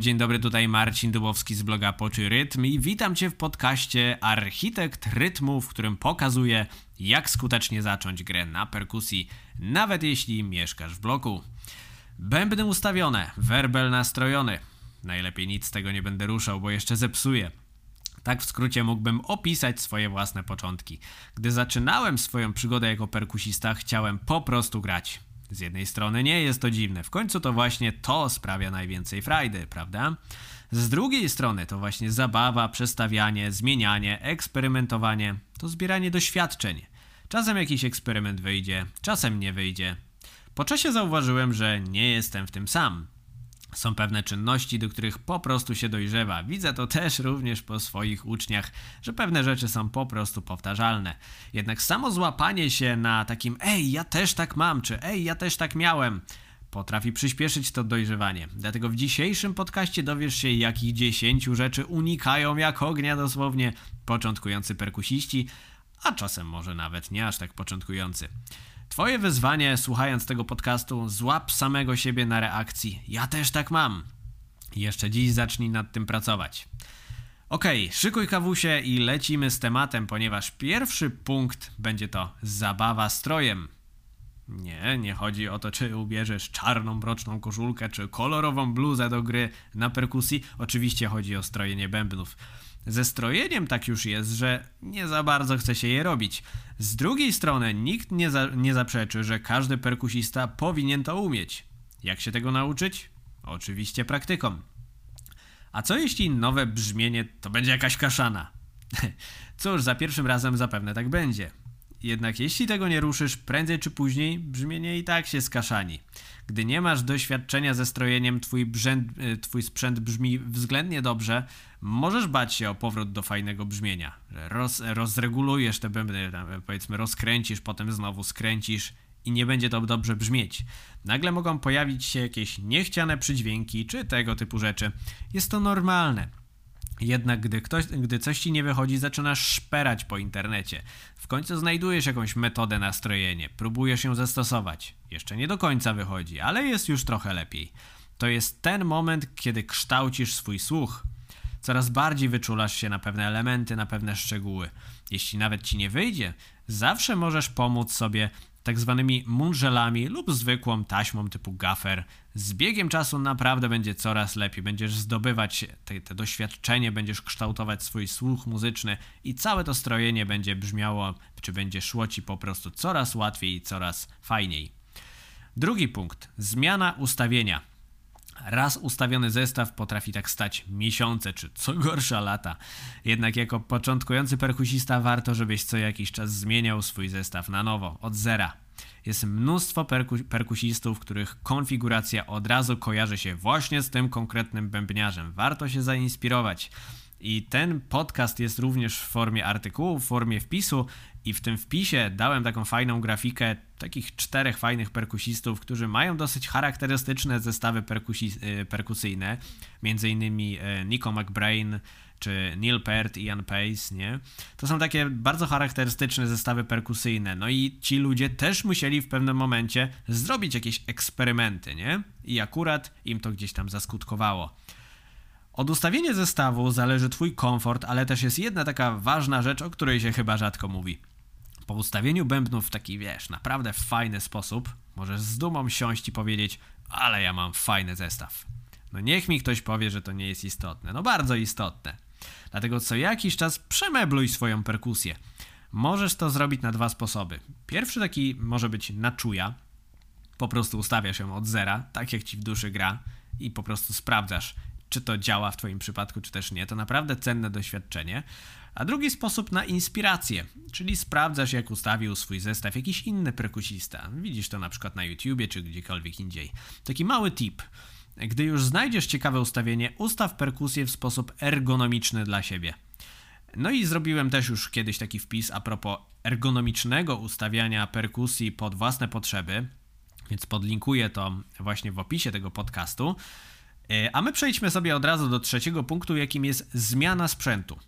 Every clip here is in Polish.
Dzień dobry, tutaj Marcin Dubowski z bloga Poczy Rytm i witam Cię w podcaście Architekt Rytmu, w którym pokazuję, jak skutecznie zacząć grę na perkusji, nawet jeśli mieszkasz w bloku. Bębny ustawione, werbel nastrojony. Najlepiej nic z tego nie będę ruszał, bo jeszcze zepsuję. Tak w skrócie mógłbym opisać swoje własne początki. Gdy zaczynałem swoją przygodę jako perkusista, chciałem po prostu grać. Z jednej strony nie jest to dziwne, w końcu to właśnie to sprawia najwięcej frajdy, prawda? Z drugiej strony to właśnie zabawa, przestawianie, zmienianie, eksperymentowanie, to zbieranie doświadczeń. Czasem jakiś eksperyment wyjdzie, czasem nie wyjdzie. Po czasie zauważyłem, że nie jestem w tym sam. Są pewne czynności, do których po prostu się dojrzewa. Widzę to też również po swoich uczniach, że pewne rzeczy są po prostu powtarzalne. Jednak samo złapanie się na takim ej, ja też tak mam, czy ej, ja też tak miałem, potrafi przyspieszyć to dojrzewanie. Dlatego w dzisiejszym podcaście dowiesz się, jakich dziesięciu rzeczy unikają jak ognia dosłownie początkujący perkusiści, a czasem może nawet nie aż tak początkujący. Twoje wyzwanie, słuchając tego podcastu, złap samego siebie na reakcji. Ja też tak mam. Jeszcze dziś zacznij nad tym pracować. Okej, okay, szykuj kawusie i lecimy z tematem, ponieważ pierwszy punkt będzie to zabawa strojem. Nie, nie chodzi o to, czy ubierzesz czarną, mroczną koszulkę, czy kolorową bluzę do gry na perkusji. Oczywiście chodzi o strojenie bębnów. Ze strojeniem tak już jest, że nie za bardzo chce się je robić. Z drugiej strony nikt nie, za, nie zaprzeczy, że każdy perkusista powinien to umieć. Jak się tego nauczyć? Oczywiście praktyką. A co jeśli nowe brzmienie to będzie jakaś kaszana? Cóż, za pierwszym razem zapewne tak będzie. Jednak jeśli tego nie ruszysz, prędzej czy później brzmienie i tak się skaszani. Gdy nie masz doświadczenia ze strojeniem, twój, brzęd, y, twój sprzęt brzmi względnie dobrze, możesz bać się o powrót do fajnego brzmienia. Roz, rozregulujesz te bębny, powiedzmy rozkręcisz, potem znowu skręcisz i nie będzie to dobrze brzmieć. Nagle mogą pojawić się jakieś niechciane przydźwięki czy tego typu rzeczy. Jest to normalne. Jednak gdy, ktoś, gdy coś ci nie wychodzi, zaczynasz szperać po internecie. W końcu znajdujesz jakąś metodę na strojenie, próbujesz ją zastosować. Jeszcze nie do końca wychodzi, ale jest już trochę lepiej. To jest ten moment, kiedy kształcisz swój słuch. Coraz bardziej wyczulasz się na pewne elementy, na pewne szczegóły. Jeśli nawet ci nie wyjdzie, zawsze możesz pomóc sobie tak zwanymi lub zwykłą taśmą typu gaffer. Z biegiem czasu naprawdę będzie coraz lepiej. Będziesz zdobywać te, te doświadczenie, będziesz kształtować swój słuch muzyczny i całe to strojenie będzie brzmiało, czy będzie szło ci po prostu coraz łatwiej i coraz fajniej. Drugi punkt. Zmiana ustawienia. Raz ustawiony zestaw potrafi tak stać miesiące, czy co gorsza lata. Jednak jako początkujący perkusista warto, żebyś co jakiś czas zmieniał swój zestaw na nowo, od zera. Jest mnóstwo perku perkusistów, których konfiguracja od razu kojarzy się właśnie z tym konkretnym bębniarzem. Warto się zainspirować. I ten podcast jest również w formie artykułu, w formie wpisu i w tym wpisie dałem taką fajną grafikę takich czterech fajnych perkusistów, którzy mają dosyć charakterystyczne zestawy y, perkusyjne, między innymi y, Nico McBrain czy Neil Peart, Ian Pace, nie? To są takie bardzo charakterystyczne zestawy perkusyjne. No i ci ludzie też musieli w pewnym momencie zrobić jakieś eksperymenty, nie? I akurat im to gdzieś tam zaskutkowało. Od ustawienia zestawu zależy Twój komfort, ale też jest jedna taka ważna rzecz, o której się chyba rzadko mówi. Po ustawieniu bębnów w taki, wiesz, naprawdę fajny sposób, możesz z dumą siąść i powiedzieć, ale ja mam fajny zestaw. No niech mi ktoś powie, że to nie jest istotne. No bardzo istotne. Dlatego co jakiś czas przemebluj swoją perkusję. Możesz to zrobić na dwa sposoby. Pierwszy taki może być na czuja. Po prostu ustawiasz ją od zera, tak jak ci w duszy gra i po prostu sprawdzasz, czy to działa w Twoim przypadku, czy też nie. To naprawdę cenne doświadczenie. A drugi sposób na inspirację, czyli sprawdzasz, jak ustawił swój zestaw jakiś inny perkusista. Widzisz to na przykład na YouTubie, czy gdziekolwiek indziej. Taki mały tip. Gdy już znajdziesz ciekawe ustawienie, ustaw perkusję w sposób ergonomiczny dla siebie. No i zrobiłem też już kiedyś taki wpis a propos ergonomicznego ustawiania perkusji pod własne potrzeby, więc podlinkuję to właśnie w opisie tego podcastu. E, a my przejdźmy sobie od razu do trzeciego punktu, jakim jest zmiana sprzętu.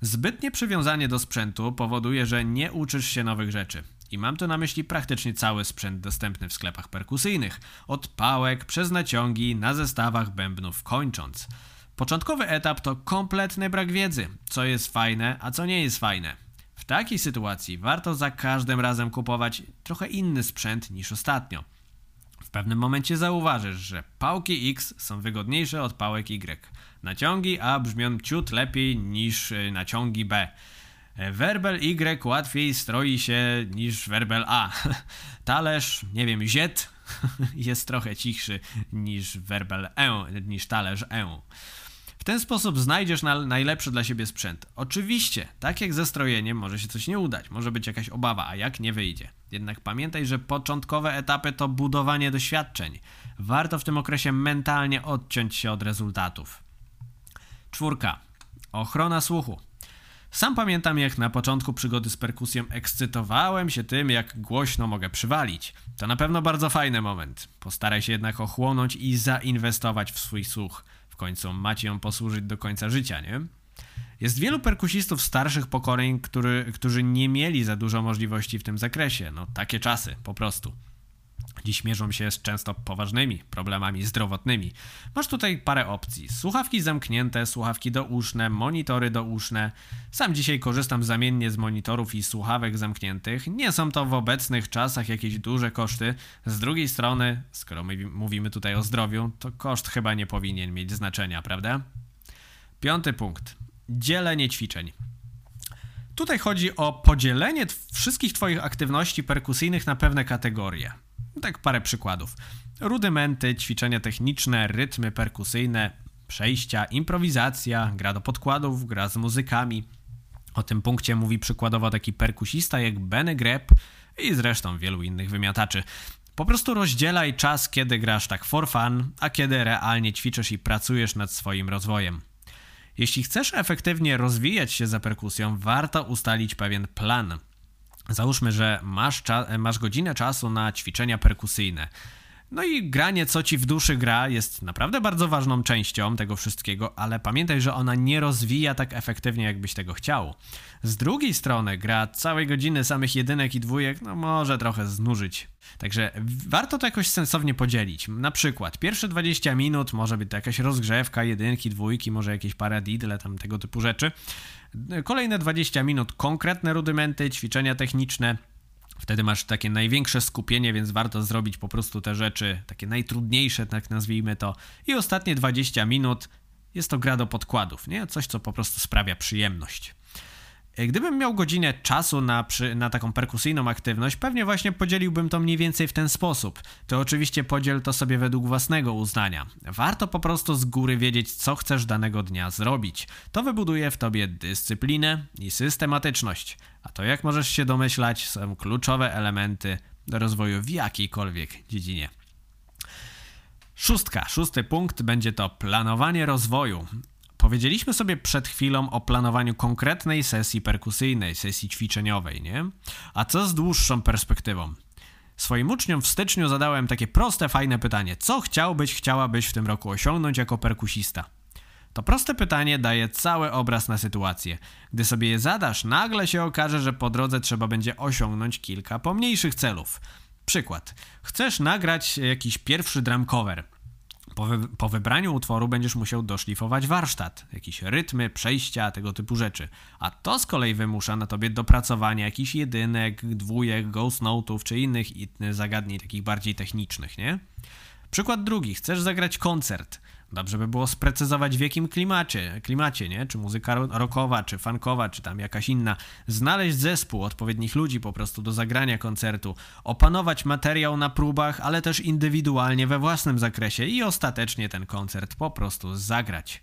Zbytnie przywiązanie do sprzętu powoduje, że nie uczysz się nowych rzeczy. I mam tu na myśli praktycznie cały sprzęt dostępny w sklepach perkusyjnych, od pałek przez naciągi na zestawach bębnów kończąc. Początkowy etap to kompletny brak wiedzy, co jest fajne, a co nie jest fajne. W takiej sytuacji warto za każdym razem kupować trochę inny sprzęt niż ostatnio. Pewnym momencie zauważysz, że pałki X są wygodniejsze od pałek Y. Naciągi A brzmią ciut lepiej niż y, naciągi B. E, werbel Y łatwiej stroi się niż werbel A. Talerz, nie wiem, ziet jest trochę cichszy niż werbel E, niż talerz E. W ten sposób znajdziesz na, najlepszy dla siebie sprzęt. Oczywiście, tak jak ze strojeniem, może się coś nie udać, może być jakaś obawa, a jak nie wyjdzie. Jednak pamiętaj, że początkowe etapy to budowanie doświadczeń. Warto w tym okresie mentalnie odciąć się od rezultatów. Czwórka. Ochrona słuchu. Sam pamiętam, jak na początku przygody z perkusją ekscytowałem się tym, jak głośno mogę przywalić. To na pewno bardzo fajny moment. Postaraj się jednak ochłonąć i zainwestować w swój słuch. Końcu macie ją posłużyć do końca życia, nie? Jest wielu perkusistów starszych pokoleń, który, którzy nie mieli za dużo możliwości w tym zakresie. No, takie czasy, po prostu. Dziś mierzą się z często poważnymi problemami zdrowotnymi. Masz tutaj parę opcji. Słuchawki zamknięte, słuchawki douszne, monitory douszne. Sam dzisiaj korzystam zamiennie z monitorów i słuchawek zamkniętych. Nie są to w obecnych czasach jakieś duże koszty. Z drugiej strony, skoro my mówimy tutaj o zdrowiu, to koszt chyba nie powinien mieć znaczenia, prawda? Piąty punkt. Dzielenie ćwiczeń. Tutaj chodzi o podzielenie wszystkich Twoich aktywności perkusyjnych na pewne kategorie. Tak parę przykładów. Rudymenty, ćwiczenia techniczne, rytmy perkusyjne, przejścia, improwizacja, gra do podkładów, gra z muzykami. O tym punkcie mówi przykładowo taki perkusista jak Benny Greb i zresztą wielu innych wymiataczy. Po prostu rozdzielaj czas, kiedy grasz tak for fun, a kiedy realnie ćwiczysz i pracujesz nad swoim rozwojem. Jeśli chcesz efektywnie rozwijać się za perkusją, warto ustalić pewien plan – Załóżmy, że masz, masz godzinę czasu na ćwiczenia perkusyjne. No i granie, co ci w duszy gra, jest naprawdę bardzo ważną częścią tego wszystkiego, ale pamiętaj, że ona nie rozwija tak efektywnie, jakbyś tego chciał. Z drugiej strony, gra całej godziny samych jedynek i dwójek, no może trochę znużyć. Także warto to jakoś sensownie podzielić. Na przykład, pierwsze 20 minut może być to jakaś rozgrzewka, jedynki, dwójki, może jakieś paradidle, tam tego typu rzeczy. Kolejne 20 minut konkretne rudymenty, ćwiczenia techniczne. Wtedy masz takie największe skupienie, więc warto zrobić po prostu te rzeczy, takie najtrudniejsze, tak nazwijmy to. I ostatnie 20 minut jest to gra do podkładów, nie? Coś, co po prostu sprawia przyjemność. E, gdybym miał godzinę czasu na, przy, na taką perkusyjną aktywność, pewnie właśnie podzieliłbym to mniej więcej w ten sposób. To oczywiście podziel to sobie według własnego uznania. Warto po prostu z góry wiedzieć, co chcesz danego dnia zrobić. To wybuduje w tobie dyscyplinę i systematyczność. A to, jak możesz się domyślać, są kluczowe elementy do rozwoju w jakiejkolwiek dziedzinie. Szóstka, szósty punkt będzie to planowanie rozwoju. Powiedzieliśmy sobie przed chwilą o planowaniu konkretnej sesji perkusyjnej, sesji ćwiczeniowej, nie? A co z dłuższą perspektywą? Swoim uczniom w styczniu zadałem takie proste, fajne pytanie: co chciałbyś, chciałabyś w tym roku osiągnąć jako perkusista? To proste pytanie daje cały obraz na sytuację. Gdy sobie je zadasz, nagle się okaże, że po drodze trzeba będzie osiągnąć kilka pomniejszych celów. Przykład. Chcesz nagrać jakiś pierwszy drum cover. Po, wy po, wybraniu utworu będziesz musiał doszlifować warsztat, jakieś rytmy, przejścia, tego typu rzeczy. A to z kolei wymusza na tobie dopracowanie jakichś jedynek, dwójek, ghost note'ów czy innych zagadnień takich bardziej technicznych, nie? Przykład drugi. Chcesz zagrać koncert. Dobrze by było sprecyzować w jakim klimacie, klimacie, nie? Czy muzyka rockowa, czy funkowa, czy tam jakaś inna. Znaleźć zespół, odpowiednich ludzi po prostu do zagrania koncertu. Opanować materiał na próbach, ale też indywidualnie we własnym zakresie i ostatecznie ten koncert po prostu zagrać.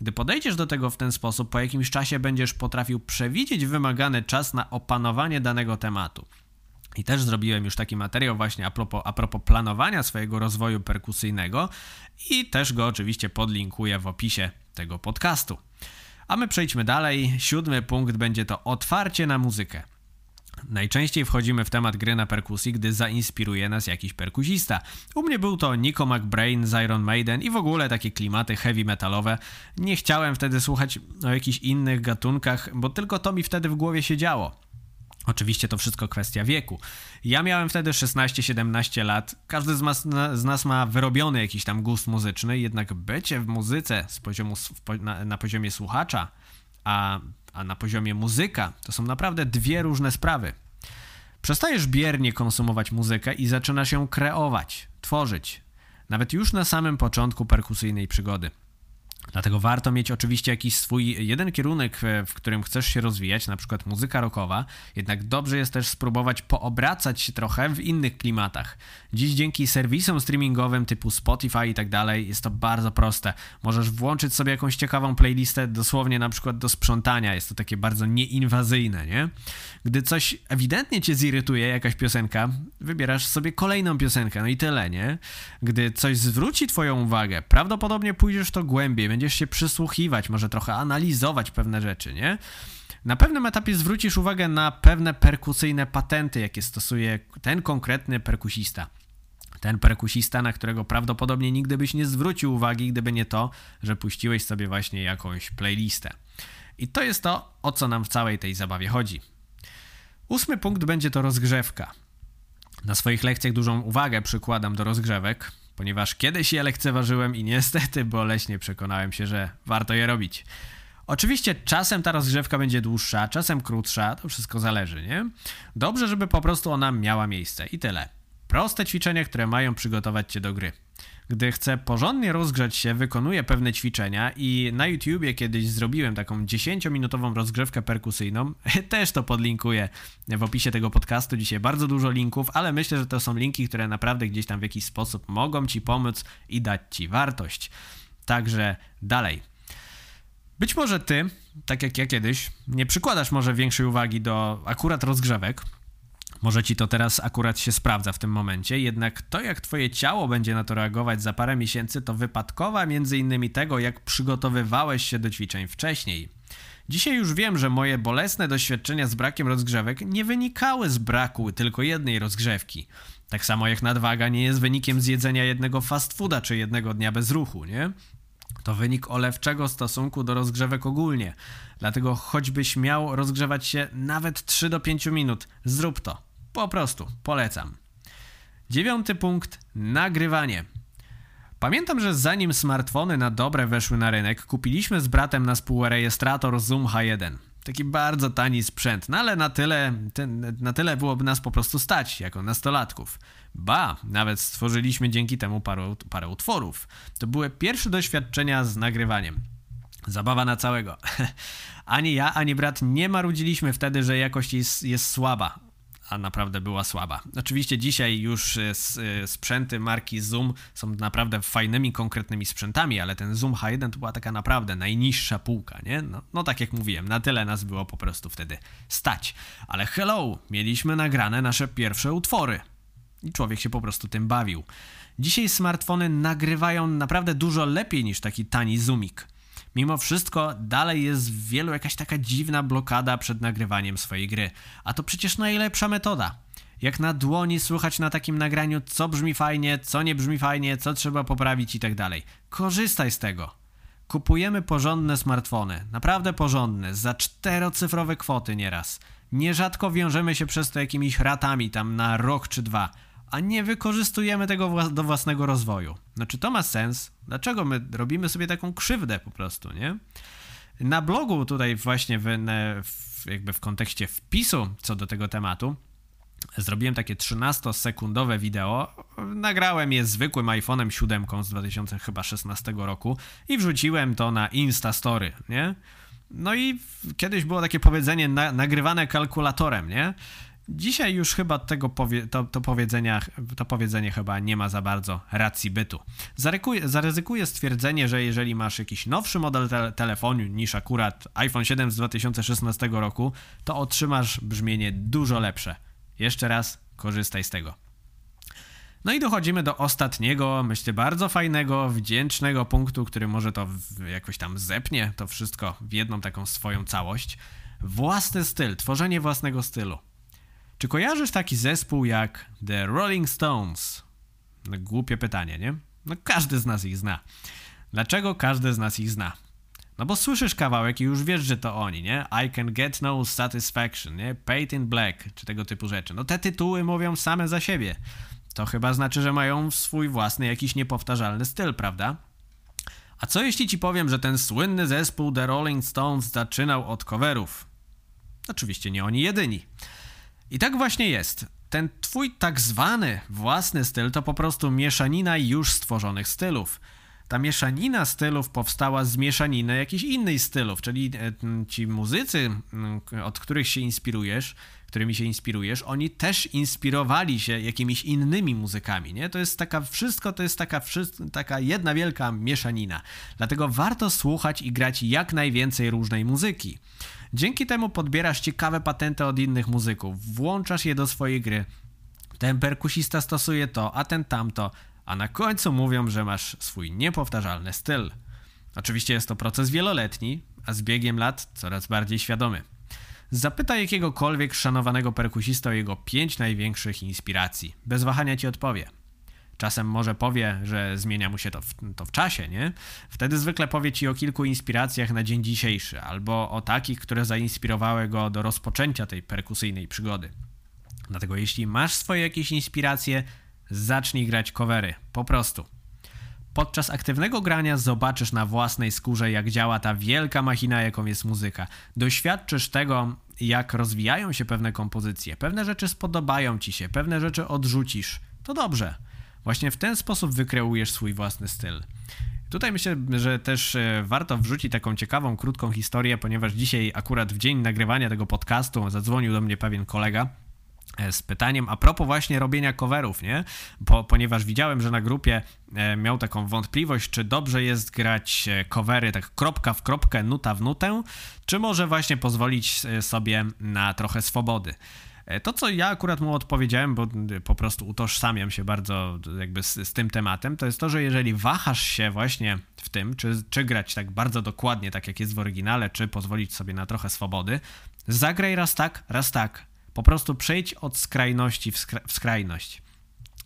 Gdy podejdziesz do tego w ten sposób, po jakimś czasie będziesz potrafił przewidzieć wymagany czas na opanowanie danego tematu. I też zrobiłem już taki materiał właśnie a propos, a propos planowania swojego rozwoju perkusyjnego i też go oczywiście podlinkuję w opisie tego podcastu. A my przejdźmy dalej. Siódmy punkt będzie to otwarcie na muzykę. Najczęściej wchodzimy w temat gry na perkusji, gdy zainspiruje nas jakiś perkusista. U mnie był to Nico McBrain z Iron Maiden i w ogóle takie klimaty heavy metalowe. Nie chciałem wtedy słuchać o jakichś innych gatunkach, bo tylko to mi wtedy w głowie się działo. Oczywiście to wszystko kwestia wieku. Ja miałem wtedy 16-17 lat. Każdy z, mas, z, nas ma wyrobiony jakiś tam gust muzyczny, jednak bycie w muzyce poziomu, na, na poziomie słuchacza, a, a na poziomie muzyka, to są naprawdę dwie różne sprawy. Przestajesz biernie konsumować muzykę i zaczynasz ją kreować, tworzyć. Nawet już na samym początku perkusyjnej przygody. Dlatego warto mieć oczywiście jakiś swój jeden kierunek, w którym chcesz się rozwijać, na przykład muzyka rockowa, jednak dobrze jest też spróbować poobracać się trochę w innych klimatach. Dziś dzięki serwisom streamingowym typu Spotify i tak dalej jest to bardzo proste. Możesz włączyć sobie jakąś ciekawą playlistę dosłownie na przykład do sprzątania, jest to takie bardzo nieinwazyjne, nie? Gdy coś ewidentnie cię zirytuje, jakaś piosenka, wybierasz sobie kolejną piosenkę, no i tyle, nie? Gdy coś zwróci twoją uwagę, prawdopodobnie pójdziesz to głębiej, będziesz się przysłuchiwać, może trochę analizować pewne rzeczy, nie? Na pewnym etapie zwrócisz uwagę na pewne perkusyjne patenty, jakie stosuje ten konkretny perkusista. Ten perkusista, na którego prawdopodobnie nigdy byś nie zwrócił uwagi, gdyby nie to, że puściłeś sobie właśnie jakąś playlistę. I to jest to, o co nam w całej tej zabawie chodzi. Ósmy punkt będzie to rozgrzewka. Na swoich lekcjach dużą uwagę przykładam do rozgrzewek, ponieważ kiedyś je lekceważyłem i niestety boleśnie przekonałem się, że warto je robić. Oczywiście czasem ta rozgrzewka będzie dłuższa, czasem krótsza, to wszystko zależy, nie? Dobrze, żeby po prostu ona miała miejsce i tyle. Proste ćwiczenia, które mają przygotować cię do gry. Gdy chcę porządnie rozgrzać się, wykonuję pewne ćwiczenia i na YouTubie kiedyś zrobiłem taką 10-minutową rozgrzewkę perkusyjną. Też to podlinkuję w opisie tego podcastu. Dzisiaj bardzo dużo linków, ale myślę, że to są linki, które naprawdę gdzieś tam w jakiś sposób mogą ci pomóc i dać ci wartość. Także dalej. Być może ty, tak jak ja kiedyś, nie przykładasz może większej uwagi do akurat rozgrzewek, może ci to teraz akurat się sprawdza w tym momencie, jednak to jak twoje ciało będzie na to reagować za parę miesięcy to wypadkowa między innymi tego jak przygotowywałeś się do ćwiczeń wcześniej. Dzisiaj już wiem, że moje bolesne doświadczenia z brakiem rozgrzewek nie wynikały z braku tylko jednej rozgrzewki. Tak samo jak nadwaga nie jest wynikiem zjedzenia jednego fast fooda czy jednego dnia bez ruchu, nie? To wynik olewczego stosunku do rozgrzewek ogólnie. Dlatego choćbyś miał rozgrzewać się nawet 3 do 5 minut, zrób to. Po prostu, polecam. Dziewiąty punkt, nagrywanie. Pamiętam, że zanim smartfony na dobre weszły na rynek, kupiliśmy z bratem na współrejestrator Zoom H1. Taki bardzo tani sprzęt, no ale na tyle, ten, na tyle byłoby nas po prostu stać, jako nastolatków. Ba, nawet stworzyliśmy dzięki temu parę, parę utworów. To były pierwsze doświadczenia z nagrywaniem. Zabawa na całego. ani ja, ani brat nie marudziliśmy wtedy, że jakość jest, jest słaba a naprawdę była słaba. Oczywiście dzisiaj już e, e, sprzęty marki Zoom są naprawdę fajnymi, konkretnymi sprzętami, ale ten Zoom H1 to była taka naprawdę najniższa półka, nie? No, no tak jak mówiłem, na tyle nas było po prostu wtedy stać. Ale hello, mieliśmy nagrane nasze pierwsze utwory. I człowiek się po prostu tym bawił. Dzisiaj smartfony nagrywają naprawdę dużo lepiej niż taki tani Zoomik mimo wszystko dalej jest w wielu jakaś taka dziwna blokada przed nagrywaniem swojej gry. A to przecież najlepsza metoda. Jak na dłoni słychać na takim nagraniu, co brzmi fajnie, co nie brzmi fajnie, co trzeba poprawić i tak dalej. Korzystaj z tego. Kupujemy porządne smartfony, naprawdę porządne, za czterocyfrowe kwoty nieraz. Nierzadko wiążemy się przez to jakimiś ratami tam na rok czy dwa a nie wykorzystujemy tego do własnego rozwoju. No czy to ma sens? Dlaczego my robimy sobie taką krzywdę po prostu, nie? Na blogu tutaj właśnie w, jakby w kontekście wpisu co do tego tematu zrobiłem takie 13-sekundowe wideo. Nagrałem je zwykłym iPhone'em 7 z 2016 roku i wrzuciłem to na Instastory, nie? No i kiedyś było takie powiedzenie na, nagrywane kalkulatorem, nie? Dzisiaj już chyba tego powie, to, to, powiedzenia, to powiedzenie chyba nie ma za bardzo racji bytu. Zarykuję, zaryzykuję stwierdzenie, że jeżeli masz jakiś nowszy model te telefonu niż akurat iPhone 7 z 2016 roku, to otrzymasz brzmienie dużo lepsze. Jeszcze raz korzystaj z tego. No i dochodzimy do ostatniego, myślę, bardzo fajnego, wdzięcznego punktu, który może to jakoś tam zepnie to wszystko w jedną taką swoją całość. Własny styl, tworzenie własnego stylu. Czy kojarzysz taki zespół jak The Rolling Stones? No, głupie pytanie, nie? No każdy z nas ich zna. Dlaczego każdy z nas ich zna? No bo słyszysz kawałek i już wiesz, że to oni, nie? I can get no satisfaction, nie? Paid in black, czy tego typu rzeczy. No te tytuły mówią same za siebie. To chyba znaczy, że mają swój własny, jakiś niepowtarzalny styl, prawda? A co jeśli ci powiem, że ten słynny zespół The Rolling Stones zaczynał od coverów? Oczywiście nie oni jedyni. I tak właśnie jest. Ten twój tak zwany własny styl to po prostu mieszanina już stworzonych stylów. Ta mieszanina stylów powstała z mieszaniny jakichś innych stylów, czyli e, ci muzycy, od których się inspirujesz, którymi się inspirujesz, oni też inspirowali się jakimiś innymi muzykami, nie? To jest taka, wszystko to jest taka, taka jedna wielka mieszanina. Dlatego warto słuchać i grać jak najwięcej różnej muzyki. Dzięki temu podbierasz ciekawe patenty od innych muzyków, włączasz je do swojej gry. Ten perkusista stosuje to, a ten tamto, a na końcu mówią, że masz swój niepowtarzalny styl. Oczywiście jest to proces wieloletni, a z biegiem lat coraz bardziej świadomy. Zapytaj jakiegokolwiek szanowanego perkusista o jego pięć największych inspiracji. Bez wahania ci odpowie. Czasem może powie, że zmienia mu się to w, to w czasie, nie? Wtedy zwykle powie ci o kilku inspiracjach na dzień dzisiejszy, albo o takich, które zainspirowały go do rozpoczęcia tej perkusyjnej przygody. Dlatego jeśli masz swoje jakieś inspiracje, zacznij grać covery. Po prostu. Podczas aktywnego grania zobaczysz na własnej skórze, jak działa ta wielka machina, jaką jest muzyka. Doświadczysz tego, jak rozwijają się pewne kompozycje. Pewne rzeczy spodobają ci się, pewne rzeczy odrzucisz. To dobrze. Właśnie w ten sposób wykreujesz swój własny styl. Tutaj myślę, że też e, warto wrzucić taką ciekawą, krótką historię, ponieważ dzisiaj, akurat w dzień nagrywania tego podcastu, zadzwonił do mnie pewien kolega z pytaniem a propos właśnie robienia coverów, nie? Po, ponieważ widziałem, że na grupie e, miał taką wątpliwość, czy dobrze jest grać e, covery tak kropka w kropkę, nuta w nutę, czy może właśnie pozwolić sobie na trochę swobody. To, co ja akurat mu odpowiedziałem, bo po prostu utożsamiam się bardzo jakby z, z, tym tematem, to jest to, że jeżeli wahasz się właśnie w tym, czy, czy grać tak bardzo dokładnie, tak jak jest w oryginale, czy pozwolić sobie na trochę swobody, zagraj raz tak, raz tak, po prostu przejdź od skrajności w, skra w skrajność.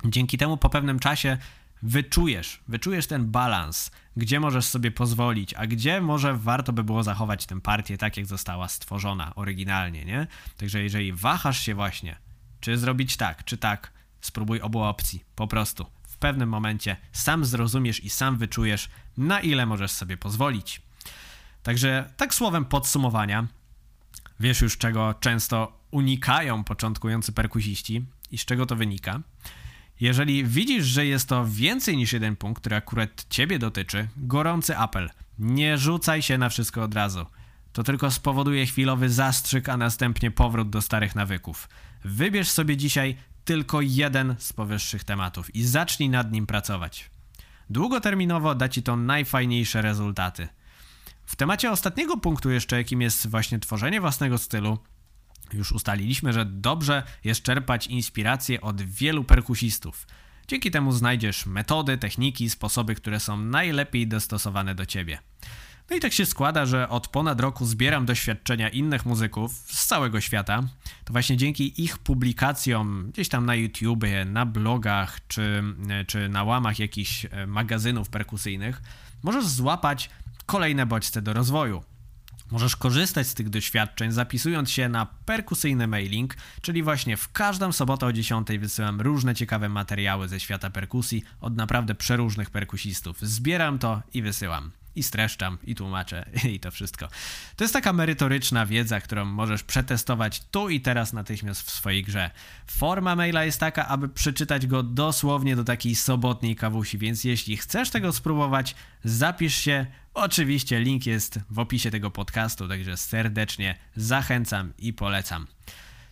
Dzięki temu po pewnym czasie wyczujesz, wyczujesz ten balans, gdzie możesz sobie pozwolić, a gdzie może warto by było zachować tę partię tak, jak została stworzona oryginalnie, nie? Także jeżeli wahasz się właśnie, czy zrobić tak, czy tak, spróbuj obu opcji, po prostu. W pewnym momencie sam zrozumiesz i sam wyczujesz, na ile możesz sobie pozwolić. Także tak słowem podsumowania, wiesz już czego często unikają początkujący perkusiści i z czego to wynika. Jeżeli widzisz, że jest to więcej niż jeden punkt, który akurat ciebie dotyczy, gorący apel. Nie rzucaj się na wszystko od razu. To tylko spowoduje chwilowy zastrzyk, a następnie powrót do starych nawyków. Wybierz sobie dzisiaj tylko jeden z powyższych tematów i zacznij nad nim pracować. Długoterminowo da ci to najfajniejsze rezultaty. W temacie ostatniego punktu jeszcze, jakim jest właśnie tworzenie własnego stylu, już ustaliliśmy, że dobrze jest czerpać inspirację od wielu perkusistów. Dzięki temu znajdziesz metody, techniki, sposoby, które są najlepiej dostosowane do ciebie. No i tak się składa, że od ponad roku zbieram doświadczenia innych muzyków z całego świata. To właśnie dzięki ich publikacjom gdzieś tam na YouTubie, na blogach czy, czy na łamach jakichś e, magazynów perkusyjnych możesz złapać kolejne bodźce do rozwoju. Możesz korzystać z tych doświadczeń zapisując się na perkusyjny mailing, czyli właśnie w każdą sobotę o 10 wysyłam różne ciekawe materiały ze świata perkusji od naprawdę przeróżnych perkusistów. Zbieram to i wysyłam i streszczam, i tłumaczę, i to wszystko. To jest taka merytoryczna wiedza, którą możesz przetestować tu i teraz natychmiast w swojej grze. Forma maila jest taka, aby przeczytać go dosłownie do takiej sobotniej kawusi, więc jeśli chcesz tego spróbować, zapisz się. Oczywiście link jest w opisie tego podcastu, także serdecznie zachęcam i polecam.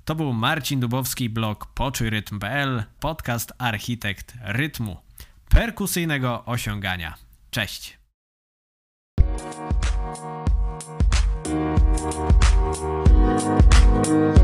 To był Marcin Dubowski, blog poczujrytm.pl, podcast Architekt Rytmu, perkusyjnego osiągania. Cześć! Thank